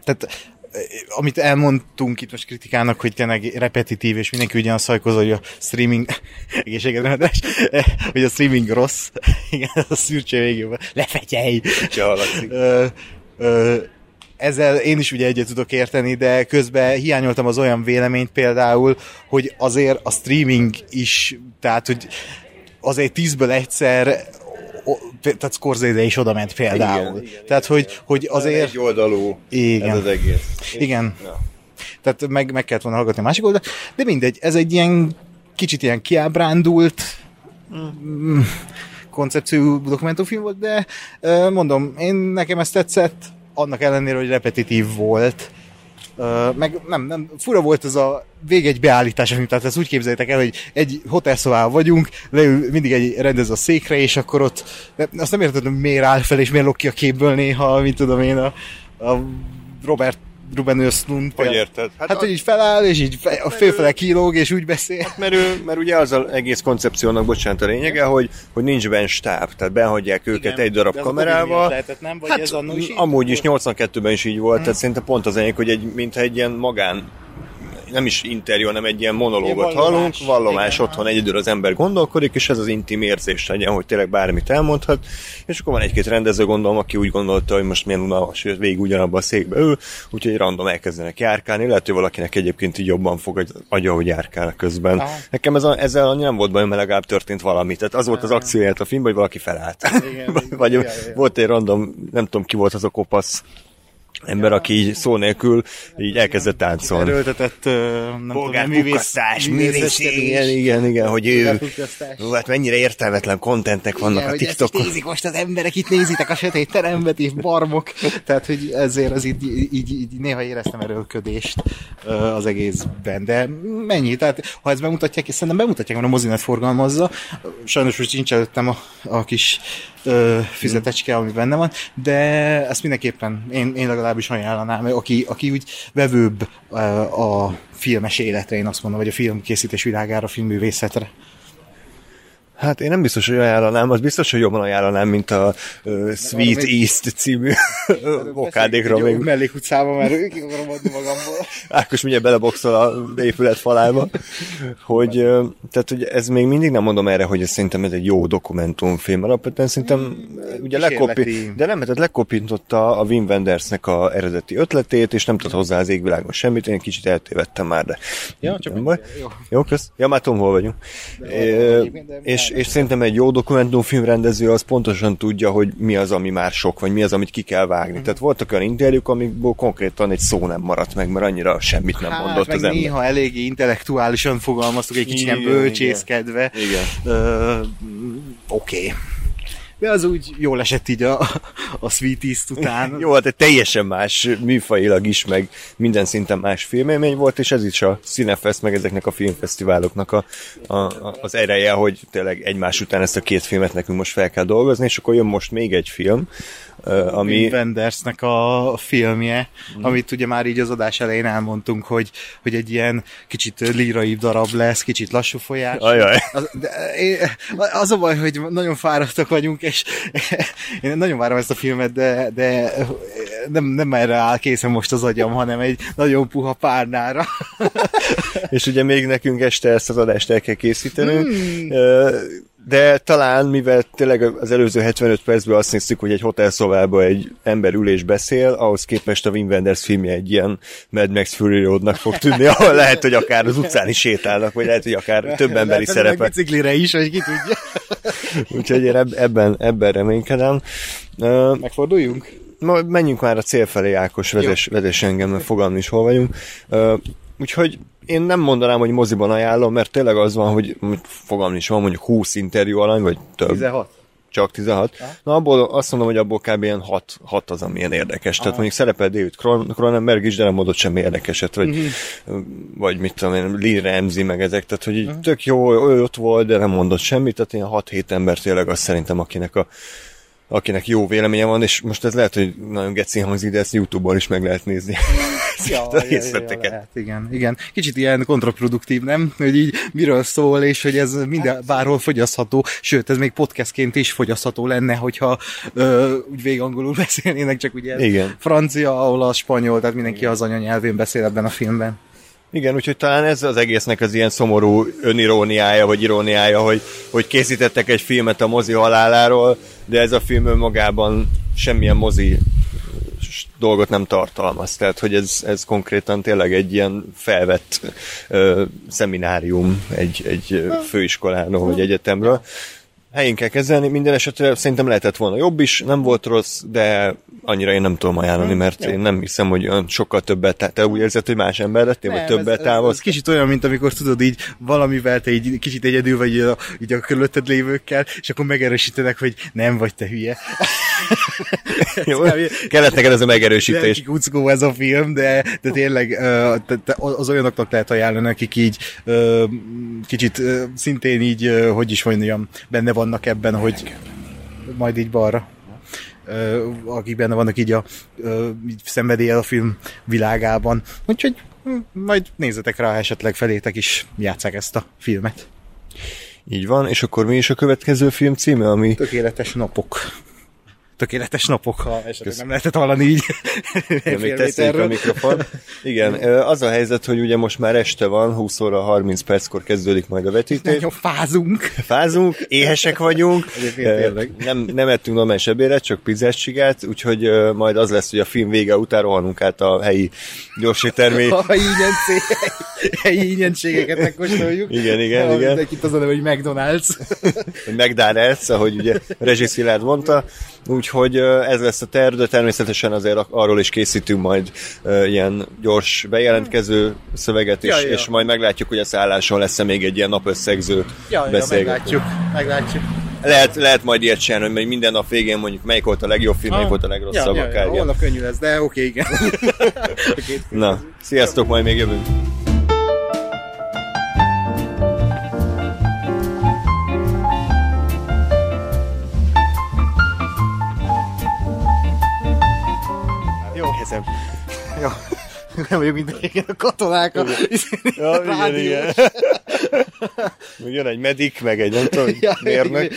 tehát amit elmondtunk itt most kritikának, hogy tényleg repetitív, és mindenki ugyan szajkozó, hogy a streaming, egészségedre, hogy a streaming rossz, igen, a szürcse végében, lefegyelj! ezzel én is ugye egyet tudok érteni, de közben hiányoltam az olyan véleményt például, hogy azért a streaming is, tehát hogy azért tízből egyszer tehát Scorsese is oda ment például. Igen, igen, tehát, hogy, igen. hogy azért... Egy oldalú igen. ez az egész. Igen. Ja. Tehát meg, meg kellett volna hallgatni a másik oldalt, de mindegy, ez egy ilyen kicsit ilyen kiábrándult mm. koncepció dokumentumfilm volt, de mondom, én nekem ezt tetszett, annak ellenére, hogy repetitív volt, Meg nem, nem, fura volt ez a egy beállítás, tehát ezt úgy képzeljétek el, hogy egy hotelszobában vagyunk, leül mindig egy rendez a székre, és akkor ott, azt nem hogy miért áll fel, és miért lok ki a képből néha, mint tudom én, a, a Robert Ruben Östlund. Hogy érted? Hát, hát hogy így feláll, és így fe, a félfele kilóg, és úgy beszél. Mert, ő, mert ugye az az egész koncepciónak, bocsánat a lényege, hogy, hogy nincs benne stáb, tehát behagyják őket Igen. egy darab a kamerával. Lehetett, nem? Vagy hát, ez amúgy is volt? 82-ben is így volt, tehát szerintem pont az enyém, hogy egy, mintha egy ilyen magán nem is interjú, hanem egy ilyen monológot Ilyen vallomás. hallunk, vallomás Igen. otthon egyedül az ember gondolkodik, és ez az intim érzés legyen, hogy tényleg bármit elmondhat, és akkor van egy-két rendező gondolom, aki úgy gondolta, hogy most milyen unalmas, hogy végig ugyanabban a székbe ül, úgyhogy random elkezdenek járkálni, lehet, hogy valakinek egyébként így jobban fog az agya, hogy járkál közben. Aha. Nekem ez a, ezzel nem volt bajom, mert legalább történt valami. Tehát az volt az akcióját a filmben, hogy valaki felállt. Igen, Vagy igen, igen. volt egy random, nem tudom ki volt az a kopasz ember, aki így szó nélkül így elkezdett táncolni. Erőltetett, ö, nem tudom, Polgárpukkasztás, művész- művész, művészkedés. igen, igen, igen, hogy ő. Ó, hát mennyire értelmetlen kontentek vannak Igen, a hogy ezt TikTokon. nézik most az emberek, itt nézitek a sötét terembet, és barmok. Tehát, hogy ezért az így, így, így néha éreztem erőlködést az egészben. De mennyi? Tehát, ha ezt bemutatják, és szerintem bemutatják, mert a mozinet forgalmazza. Sajnos most nincs előttem a, a kis ö, füzetecske, ami benne van, de ezt mindenképpen én, én legalábbis ajánlanám, aki, aki úgy vevőbb ö, a filmes életre, én azt mondom, vagy a filmkészítés világára, a filmművészetre. Hát én nem biztos, hogy ajánlanám, az biztos, hogy jobban ajánlanám, mint a uh, Sweet még- East című okádékra még. Mellékutcában, mert ki akarom adni magamból. Ákos mindjárt beleboxol a épület falába, hogy, tehát, hogy ez még mindig nem mondom erre, hogy ez szerintem ez egy jó dokumentumfilm. Alapvetően szerintem ugye lekopi, de nem, tehát lekopintotta a Wim Wendersnek a eredeti ötletét, és nem tudott hozzá az égvilágon semmit, én kicsit eltévedtem már, de Ja, csak nem baj. jó. Jó, kösz. Ja, már tudom, hol vagyunk. Ö, és, és szerintem egy jó dokumentumfilm rendező az pontosan tudja, hogy mi az, ami már sok, vagy mi az, amit ki kell vágni. Tehát voltak olyan interjúk, amikből konkrétan egy szó nem maradt meg, mert annyira semmit nem Hát, mondott meg az ember. néha eléggé intellektuálisan fogalmaztuk, egy kicsit nem Igen, bölcsészkedve. Igen. Ö, Oké. Okay. De az úgy jól esett így a, a Sweet East után. Jó, hát teljesen más műfajilag is, meg minden szinten más filmélmény volt, és ez is a Cinefest, meg ezeknek a filmfesztiváloknak a, a, a, az ereje, hogy tényleg egymás után ezt a két filmet nekünk most fel kell dolgozni, és akkor jön most még egy film, ö, ami... Wim Wendersnek a filmje, mm. amit ugye már így az adás elején elmondtunk, hogy, hogy egy ilyen kicsit líraibb darab lesz, kicsit lassú folyás. Ajaj. Az, de, az a baj, hogy nagyon fáradtak vagyunk, és én nagyon várom ezt a filmet, de, de nem, nem erre áll készen most az agyam, hanem egy nagyon puha párnára. és ugye még nekünk este ezt az adást el kell készítenünk, Ö, de talán, mivel tényleg az előző 75 percben azt néztük, hogy egy hotelszobában egy ember ül és beszél, ahhoz képest a Wim Wenders filmje egy ilyen Mad Max Fury Roadnak fog tűnni, ahol lehet, hogy akár az utcán is sétálnak, vagy lehet, hogy akár több emberi meg szerepel. biciklire is, hogy ki tudja. Úgyhogy én eb- ebben, ebben reménykedem. Megforduljunk? Ma menjünk már a cél felé, Ákos, vezess, vezess engem, mert fogalmam is hol vagyunk. Úgyhogy én nem mondanám, hogy moziban ajánlom, mert tényleg az van, hogy fogalmam is van, mondjuk 20 interjú alany, vagy több. 16. Csak 16. Na abból azt mondom, hogy abból kb. ilyen 6, 6 az, ami ilyen érdekes. Tehát mondjuk szerepel David Cron- Cronenberg is, de nem mondott semmi érdekeset, vagy, vagy mit tudom én, Lee Ramsey, meg ezek. Tehát, hogy így tök jó, ő ott volt, de nem mondott semmit. Tehát ilyen 6-7 ember tényleg azt szerintem, akinek a akinek jó véleménye van, és most ez lehet, hogy nagyon geci hangzik, de ezt YouTube-on is meg lehet nézni. Ja, a ja, ja, lehet, igen, igen. Kicsit ilyen kontraproduktív, nem? Hogy így miről szól, és hogy ez minden, bárhol fogyasztható, sőt, ez még podcastként is fogyasztható lenne, hogyha ö, úgy végangolul beszélnének, csak ugye Igen. francia, olasz, spanyol, tehát mindenki az anyanyelvén beszél ebben a filmben. Igen, úgyhogy talán ez az egésznek az ilyen szomorú öniróniája, vagy iróniája, hogy, hogy készítettek egy filmet a mozi haláláról, de ez a film önmagában semmilyen mozi dolgot nem tartalmaz. Tehát, hogy ez, ez konkrétan tényleg egy ilyen felvett ö, szeminárium egy, egy ö, főiskoláról, vagy egyetemről. Helyén kell kezelni, minden esetre szerintem lehetett volna jobb is, nem volt rossz, de annyira én nem tudom ajánlani, mert én nem hiszem, hogy olyan sokkal többet, te, te úgy érzed, hogy más ember lettél, vagy többet távol. ez kicsit olyan, mint amikor tudod így valamivel te így kicsit egyedül vagy így a, így a körülötted lévőkkel, és akkor megerősítenek, hogy nem vagy te hülye. Jó, kellett neked ez a megerősítés. Kuckó ez a film, de, de tényleg az olyanoknak lehet ajánlani, akik így kicsit szintén így, hogy is mondjam, benne vannak ebben, hogy majd így balra. akik benne vannak így a így szenvedéllyel a film világában. Úgyhogy hm, majd nézzetek rá, esetleg felétek is játsszák ezt a filmet. Így van, és akkor mi is a következő film címe, ami... Tökéletes napok. Tökéletes napok, ha esetleg nem lehetett hallani így. Igen, még teszteljük a mikrofon. Igen, az a helyzet, hogy ugye most már este van, 20 óra 30 perckor kezdődik majd a vetítés. Nagyon fázunk. Fázunk, éhesek vagyunk, nem, nem ettünk normális ebédet, csak pizzás csigát, úgyhogy majd az lesz, hogy a film vége után rohanunk át a helyi gyorsétermi. Ha ingyen helyi ingyenségeket megkóstoljuk. Igen, igen, Ha, igen. Mindenkit az a hogy McDonald's. McDonald's, ahogy ugye Rezsi Szilárd mondta, úgyhogy ez lesz a terv, de természetesen azért arról is készítünk majd ilyen gyors bejelentkező szöveget, és, Ja, ja. és majd meglátjuk, hogy a szálláson lesz-e még egy ilyen napösszegző Ja, ja, meglátjuk. Meglátjuk. Lehet, lehet majd ilyet csinálni, hogy minden nap végén mondjuk melyik volt a legjobb film, melyik volt a legrosszabb, ja, ja, akár ja, ilyen. holnap könnyű lesz, de oké, igen. Két film. Na, sziasztok, majd még jövünk. Jó. Érzem. Jó. Nem vagyok mint régen a katonák a Ja, igen, igen. Jön egy medik, meg egy nem tudom, Ja, mérnök.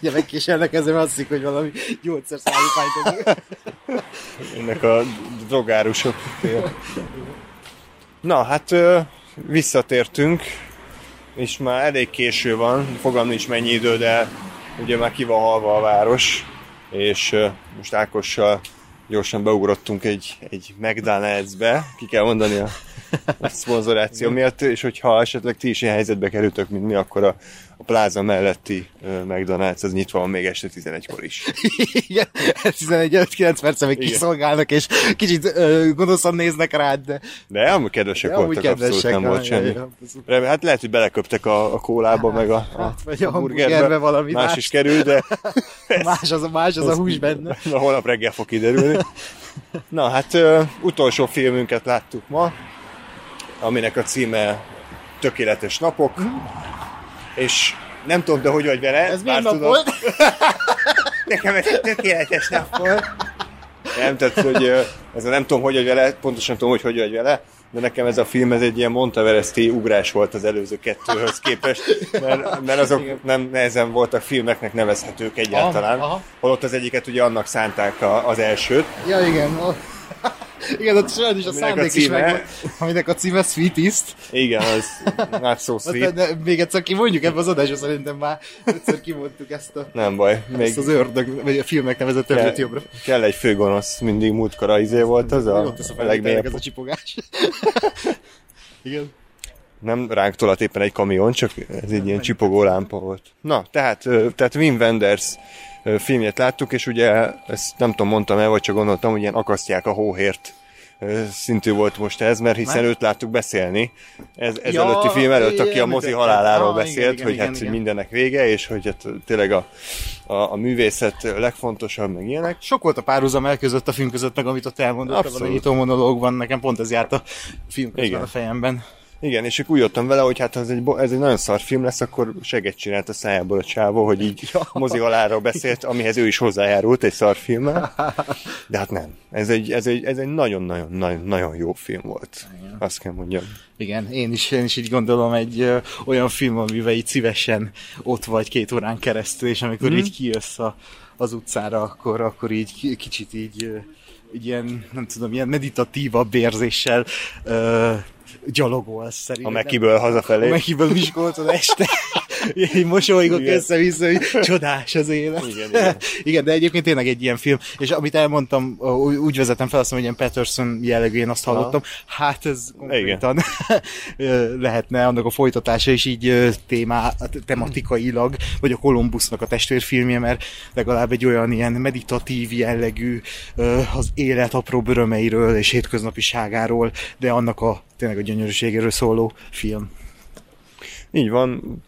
Ja, megkéselnek ezzel, azt hiszik, hogy valami gyógyszer szállítmányt Ennek a drogárusok. Na, hát visszatértünk, és már elég késő van, fogalmam nincs mennyi idő, de ugye már ki van halva a város, és most Ákossal gyorsan beugrottunk egy, egy McDonald's-be, ki kell mondani a, a szponzoráció miatt, és hogyha esetleg ti is ilyen helyzetbe kerültök, mint mi, akkor a, a pláza melletti ö, McDonald's az nyitva van még este 11-kor is. Igen, 11 előtt 9 perce még Igen. kiszolgálnak, és kicsit ö, gonoszan néznek rád, de De amúgy kedvesek de voltak, abszolút kedvesek. nem volt semmi. ja, ja. Remé- Hát lehet, hogy beleköptek a, a kólába, meg a, a Hát, vagy a burgerbe. hamburgerbe valami Más más. is kerül, de Más az a, más az a hús benne. na, holnap reggel fog kiderülni. Na hát ö, utolsó filmünket láttuk ma, aminek a címe Tökéletes napok, és nem tudom, de hogy vagy vele. Ez milyen nap tudom, volt? Nekem ez egy tökéletes nap volt. Nem, tehát, hogy ez a nem tudom, hogy vagy vele, pontosan tudom, hogy hogy vagy vele, de nekem ez a film, ez egy ilyen Monteveresti ugrás volt az előző kettőhöz képest, mert, mert azok nem nehezen voltak filmeknek nevezhetők egyáltalán. Aha, aha. Holott az egyiket ugye annak szánták a, az elsőt. Ja, igen. A... Igen, ott sajnos a a szándék is megvan. Aminek a címe Sweetest. Igen, az not so De, sweet. de, még egyszer kimondjuk ebbe az adásba, szerintem már egyszer kimondtuk ezt, a, Nem baj, még ezt az ördög, vagy a filmnek nevezett többet jobbra. kell egy főgonosz, mindig múltkor a izé volt az a, tesz a a legmélyebb ez a csipogás. Igen. nem ránk tolat éppen egy kamion, csak ez egy ilyen csipogó lámpa volt. Na, tehát, tehát Wim Wenders filmjét láttuk, és ugye ezt nem tudom, mondtam el, vagy csak gondoltam, hogy ilyen akasztják a hóhért szintű volt most ez, mert hiszen őt láttuk beszélni. Ez, ez Ja, előtti film előtt, aki a mozi haláláról Ah, beszélt, igen, hogy igen, hát igen. mindennek vége, és hogy hát tényleg a, a, a művészet legfontosabb, meg ilyenek. Sok volt a párhuzam el között a film között, meg amit ott elmondott Abszolút. a nyitó monológban, nekem pont ez járt a film közben Igen. a fejemben. Igen, és akkor úgy jöttem vele, hogy hát ez egy, ez egy nagyon szar film lesz, akkor seget csinált a szájából a csávó, hogy így Ja. mozi halára beszélt, amihez ő is hozzájárult egy szar filmmel. De hát nem. Ez egy, ez egy, ez egy nagyon-nagyon nagyon, nagyon jó film volt. Azt kell mondjam. Igen, én is, én is így gondolom egy ö, olyan film, amivel így szívesen ott vagy két órán keresztül, és amikor Mhm. így kijössz a, az utcára, akkor, akkor így ki- kicsit így, így ilyen, nem tudom, ilyen meditatívabb érzéssel ö, gyalogolsz szerintem. A Mekiből hazafelé. A Mekiből Miskolcon este. Így mosolygok Igen. össze-vissza, hogy csodás az élet. Igen, igen. igen, de egyébként tényleg egy ilyen film, és amit elmondtam, úgy vezetem fel, azt mondom, hogy ilyen Patterson jellegű, én azt hallottam, hát ez konkrétan ö, lehetne annak a folytatása is így témá, tematikailag, vagy a Columbusnak a testvérfilmje, mert legalább egy olyan ilyen meditatív jellegű az élet apró örömeiről és hétköznapiságáról, de annak a tényleg a gyönyörűségéről szóló film. Így van,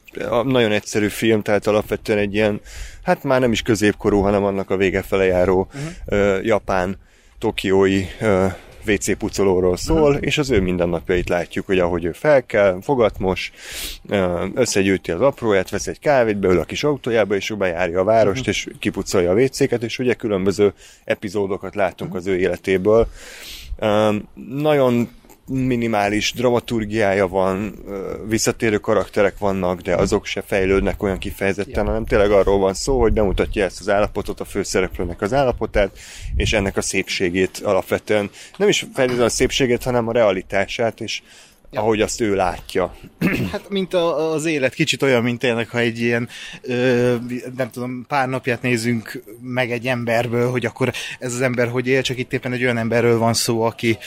nagyon egyszerű film, tehát alapvetően egy ilyen, hát már nem is középkorú, hanem annak a vége fele járó uh-huh. japán, tokiói ö, WC pucolóról szól, és az ő mindennapjait látjuk, hogy ahogy ő felkel, fogatmos, ö, összegyűjti az apróját, vesz egy kávét, beül a kis autójába, és ő bejárja a várost, és kipucolja a WC-ket, és ugye különböző epizódokat látunk az ő életéből. Nagyon minimális dramaturgiája van, visszatérő karakterek vannak, de azok se fejlődnek olyan kifejezetten, hanem tényleg arról van szó, hogy bemutatja ezt az állapotot, a főszereplőnek az állapotát, és ennek a szépségét alapvetően. Nem is feltétlenül a szépségét, hanem a realitását, és ahogy azt ő látja. Hát, mint a, az élet, kicsit olyan, mint tényleg, ha egy ilyen, ö, nem tudom, pár napját nézünk meg egy emberből, hogy akkor ez az ember hogy él, csak itt éppen egy olyan emberről van szó, aki,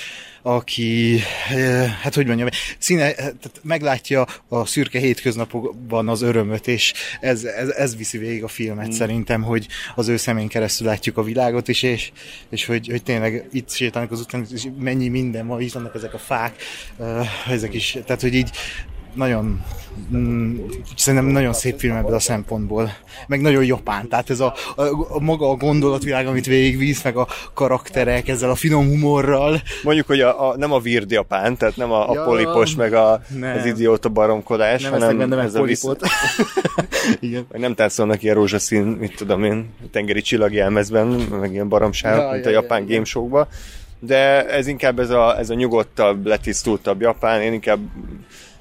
aki, ö, hát hogy mondjam, színe, tehát meglátja a szürke hétköznapokban az örömöt, és ez, ez, ez viszi végig a filmet mm. szerintem, hogy az ő szemén keresztül látjuk a világot is, és, és hogy, hogy tényleg itt sétálnak az után, és mennyi minden van, itt vannak ezek a fák, ö, ezek is, tehát hogy így nagyon, mm, szerintem nagyon szép film ebből a szempontból, meg nagyon japán, tehát ez a, a, a maga a gondolatvilág, amit végigvíz, meg a karakterek ezzel a finom humorral. Mondjuk, hogy a, a, nem a vird japán, tehát nem a, a Ja, polipos, meg a, nem. az idióta baromkodás, Nem hanem meg ez a polipot. Igen. Meg nem táncolnak ilyen rózsaszín, mit tudom én, tengeri csillagjelmezben, meg ilyen baromság, Ja, mint ja, a ja, japán ja. game showkba. De ez inkább ez a, ez a nyugodtabb, letisztultabb Japán. Én inkább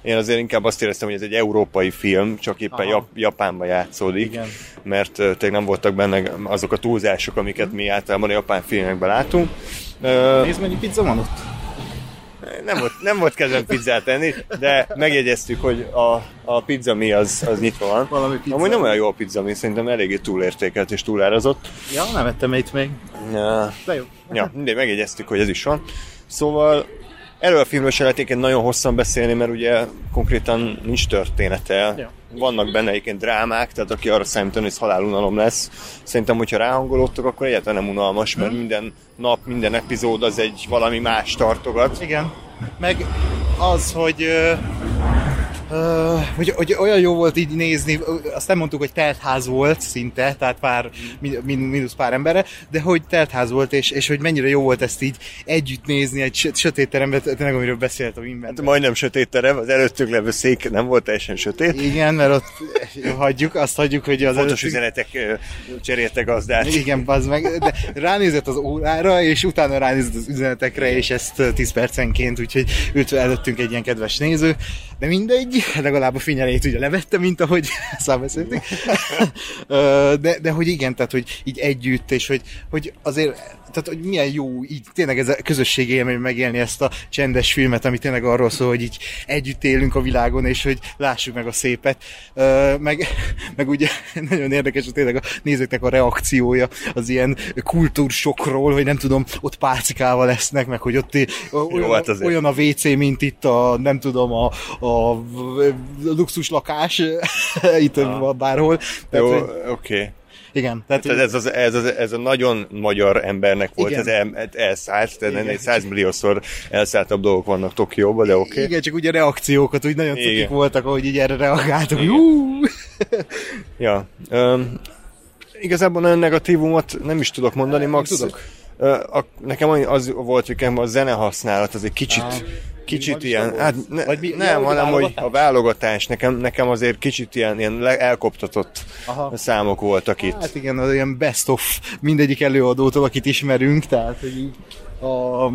én azért inkább azt éreztem, hogy ez egy európai film, csak éppen Aha. Jap- Japánban játszódik, Igen. mert tényleg nem voltak benne azok a túlzások, amiket mi általában a japán filmekben látunk. Nézd, mennyi pizza van ott? nem volt, nem volt kedvem pizzát enni, de megjegyeztük, hogy a, a pizza mi az, az nyitva van. Valami pizza. Amúgy nem olyan jó a pizza mi, szerintem eléggé túlértékelt és túlárazott. Ja, nem ettem itt még. Ja, De jó. ja mindegy, megjegyeztük, hogy ez is van. Szóval erről a filmről se lehet egyébként nagyon hosszan beszélni, mert ugye konkrétan nincs története. Ja. Vannak benne egyébként drámák, tehát aki arra számítan, hogy ez halálunalom lesz, szerintem, hogyha ráhangolódtok, akkor egyáltalán nem unalmas, mert minden nap, minden epizód az egy valami más tartogat. Igen. Meg az, hogy, ö, hogy, hogy olyan jó volt így nézni, azt nem mondtuk, hogy teltház volt szinte, tehát pár, min- mínusz pár embere, de hogy teltház volt, és, és hogy mennyire jó volt ezt így együtt nézni egy sö- sötét teremben, tényleg amiről beszéltem innen. Hát majdnem sötét terem, az előttük levő szék nem volt teljesen sötét. Igen, mert ott hagyjuk, azt hagyjuk, hogy az Fontos előttünk- üzenetek ö, cserélte gazdát. Igen, bazd meg, de ránézett az órára, és utána ránézett az üzenetekre, és ezt ö, 10 percenként, úgyhogy ült előttünk egy ilyen kedves néző, de mindegy, legalább a finyelét ugye levette, mint ahogy számbeszéltük. De, de hogy igen, tehát hogy így együtt, és hogy, hogy azért tehát, hogy milyen jó így tényleg ez a közösségi élmény megélni ezt a csendes filmet, ami tényleg arról szól, hogy így együtt élünk a világon, és hogy lássuk meg a szépet. Meg, meg ugye nagyon érdekes, hogy tényleg a nézőknek a reakciója az ilyen kultúrsokról, hogy nem tudom, ott pálcikával lesznek, meg hogy ott olyan, hát azért. olyan a WC, mint itt a, nem tudom, a, a luxus lakás itt bárhol. Tehát, Jó, oké. Okay. igen, tehát, Tehát ez, az, ez, az, ez a nagyon magyar embernek volt, Igen. ez el, elszállt, tehát százmilliószor elszálltabb dolgok vannak Tokióban, de oké. Okay. Igen, csak ugye reakciókat úgy nagyon cukik voltak, ahogy így erre reagáltak. Ja. Um, igazából nagyon negatívumot nem is tudok mondani, Max. tudok. Ö, a, nekem az volt, hogy a zene használat az egy kicsit, Ah. Kicsit ilyen, hát ne, Vagy mi- nem, ja, hanem hogy a válogatás nekem, nekem azért kicsit ilyen, ilyen elkoptatott Aha. számok voltak itt. Hát igen, az ilyen best of mindegyik előadótól, akit ismerünk, tehát hogy így a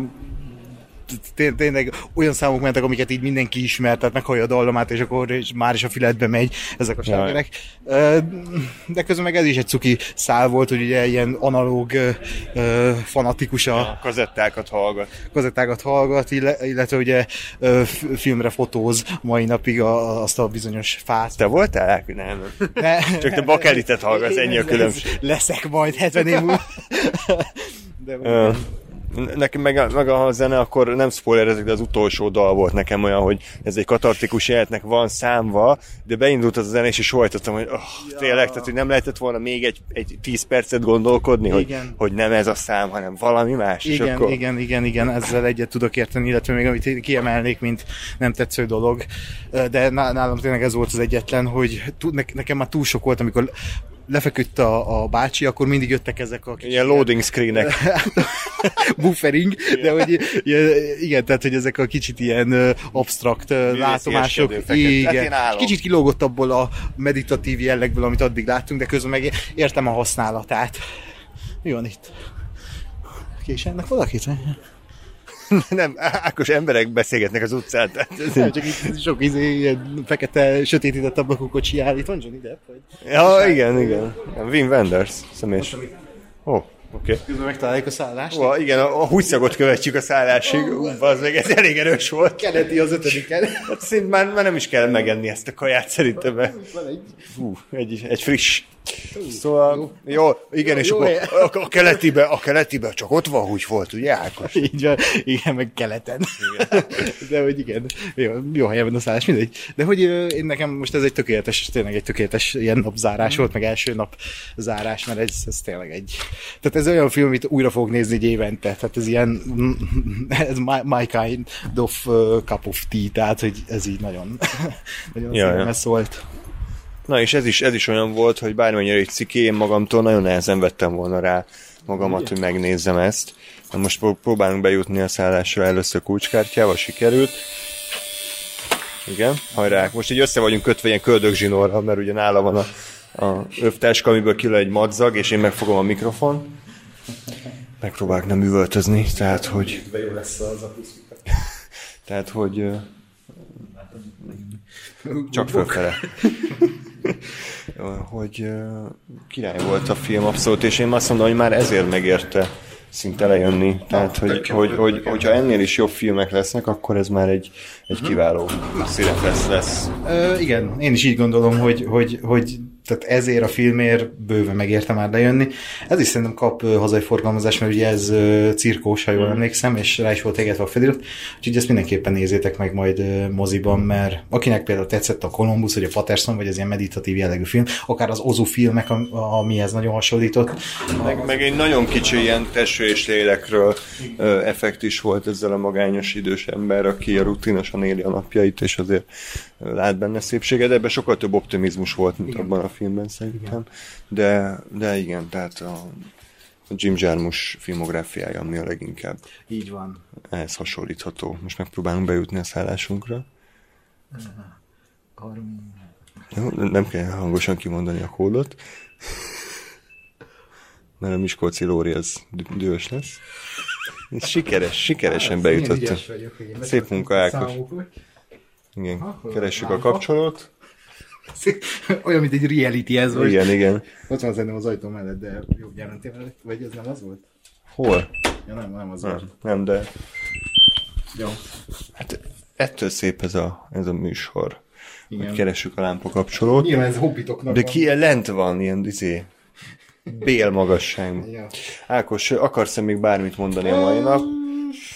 tényleg olyan számok mentek, amiket így mindenki ismer, tehát meghallja a dallamát, és akkor és már is a füledbe megy ezek a slágerek. De közben meg ez is egy cuki szál volt, hogy ugye ilyen analóg fanatikus a A kazettákat hallgat. kazettákat hallgat, ille- illetve ugye filmre fotóz mai napig azt a bizonyos fát. Te voltál? Nem, nem. Ne, Csak te bakelitet hallgatsz, ennyi a különbség. Leszek majd 70 év múlva. De, Ö, Nekem meg a, meg a zene, akkor nem spoilerezek, de az utolsó dal volt nekem olyan, hogy ez egy katartikus életnek van számva, de beindult az a zene, és is hajtottam, hogy oh, tényleg, tehát hogy nem lehetett volna még egy, egy tíz percet gondolkodni, hogy, Igen. hogy nem ez a szám, hanem valami más. és igen, akkor... igen, igen, igen, ezzel egyet tudok érteni, illetve még amit kiemelnék, mint nem tetsző dolog, de ná- nálam tényleg ez volt az egyetlen, hogy nekem már túl sok volt, amikor lefeküdt a, a bácsi, akkor mindig jöttek ezek a kicsi Ilyen loading screenek. buffering, de hogy ilyen, igen, tehát hogy ezek a kicsit ilyen ö, látomások. Hát Igen, állom. kicsit kilógott abból a meditatív jellegből, amit addig láttunk, de közben meg értem a használatát. Mi van itt? Késennek valakit? nem, Ákos emberek beszélgetnek az utcán. Tehát ez Nem, csak itt sok izé, ilyen fekete, sötétített ablakú kocsi áll. Itt van Johnny Depp? Vagy? Ja, igen, igen. Wim Wenders, személyes. Ó, oké. Okay. Közben megtaláljuk a szállást. Ó, igen, a, a húszagot követjük a szállásig. Ú, az meg ez elég erős volt. Keleti az ötödiken. Hát szint már, már nem is kell megenni ezt a kaját szerintem. Van egy Fú, egy, egy friss. Szóval, jó, igen, Jó- és jó akkor hely. a, a, keletibe, a keletibe csak ott van hús volt, ugye Ákos? Így van, igen, meg keleten. De hogy igen, jó, jó helyen a szállás, mindegy. De hogy én nekem most ez egy tökéletes, tényleg egy tökéletes ilyen napzárás volt, meg első nap zárás, mert ez, ez tényleg egy... Tehát ez olyan film, amit újra fogok nézni egy évente, tehát ez ilyen, ez my, my kind of cup of tea, tehát hogy ez így nagyon, nagyon Ja, ja. ja. szólt. Na és ez is, ez is olyan volt, hogy bármennyire egy ciki, én magamtól nagyon nehezen vettem volna rá magamat, hogy megnézzem ezt. Na most pró- próbálunk bejutni a szállásra először kulcskártyával, sikerült. Igen, hajrá. Most így össze vagyunk kötve ilyen köldögzsinórral, mert ugye nála van a, a övtáska, amiből kilő egy madzag, és én megfogom a mikrofon. Megpróbálok nem üvöltözni, tehát hogy... Jó lesz az a Tehát, hogy csak fölfele. hogy király volt a film abszolút, és én azt mondom, hogy már ezért megérte szinte lejönni. Tehát, hogy, hogy, hogy, hogyha ennél is jobb filmek lesznek, akkor ez már egy, egy kiváló színefesz lesz. Ö, igen, én is így gondolom, hogy, hogy, hogy tehát ezért a filmért bőven megérte már lejönni. Ez is szerintem kap hazai forgalmazást, mert ugye ez cirkós, ha jól emlékszem, és rá is volt égetve a felirat, úgyhogy ezt mindenképpen nézzétek meg majd moziban, mert akinek például tetszett a Columbus, vagy a Patterson, vagy az ilyen meditatív jellegű film, akár az Ozu filmek, am- amihez nagyon hasonlított, Meg, meg egy nagyon kicsi ilyen testről és lélekről effekt is volt ezzel a magányos idős ember, aki a rutinosan éli a napjait, és azért lát benne szépséget, de ebben sokkal több optimizmus volt, mint abban a filmben szerintem. De, de igen, tehát a, a Jim Jarmusch filmográfiája, ami a leginkább így van. ehhez hasonlítható. Most megpróbálunk bejutni a szállásunkra. Jó, nem kell hangosan kimondani a kódot. Mert a Miskolci Lóri az dü- dühös lesz. Sikeres, sikeresen bejutottunk. Szép munka, Ákos. Igen, keressük a kapcsolót. Olyan, mint egy reality ez volt. Igen, igen. Ott van szerintem az ajtó mellett, de jó, jelentél mellett, vagy ez nem az volt? Hol? Ja, nem, nem az volt. Nem, nem de Jó. hát ettől szép ez a, ez a műsor. Igen. Hogy keressük a lámpa kapcsolót. Nyilván ez hobbitoknak De van. ki lent van, ilyen izé, bél magasság. Ja. Ákos, akarsz-e még bármit mondani a mai nap?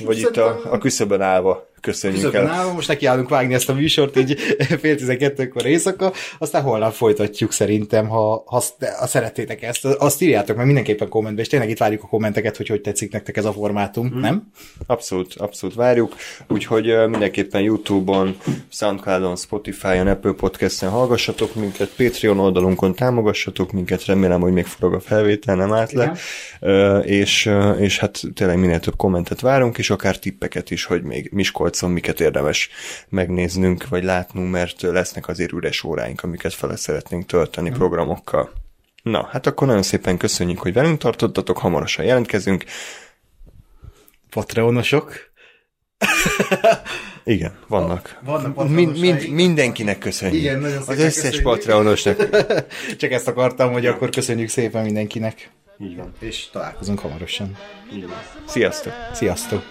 Vagy itt a, a küszöbön állva köszönjük Közöppen el. állva, most nekiállunk vágni ezt a műsort így fél tizenkettőkor éjszaka, aztán holnap folytatjuk szerintem, ha, ha, ha szerettétek ezt. Azt írjátok meg mindenképpen kommentbe, és tényleg itt várjuk a kommenteket, hogy hogy tetszik nektek ez a formátum, hmm. nem? Abszolút, abszolút várjuk. Úgyhogy mindenképpen YouTube-on, Soundcloud-on, Spotify-on, Apple Podcast-en hallgassatok minket, Patreon oldalunkon támogassatok minket, remélem, hogy még forog a felvétel, nem állt le. Ö, és, és hát tényleg minél több kommentet várunk, és akár tippeket is, hogy még Miskolcon miket érdemes megnéznünk, vagy látnunk, mert lesznek azért üres óráink, amiket fele szeretnénk tölteni programokkal. Na, hát akkor nagyon szépen köszönjük, hogy velünk tartottatok, hamarosan jelentkezünk. Patreonosok. Igen, vannak. Vannak mind, mind, mindenkinek köszönjük. Igen, nagyon Az szépen összes köszönjük. patreonosnak. Csak ezt akartam, hogy akkor köszönjük szépen mindenkinek. Így van. És találkozunk hamarosan. Így van. Sziasztok! Sziasztok!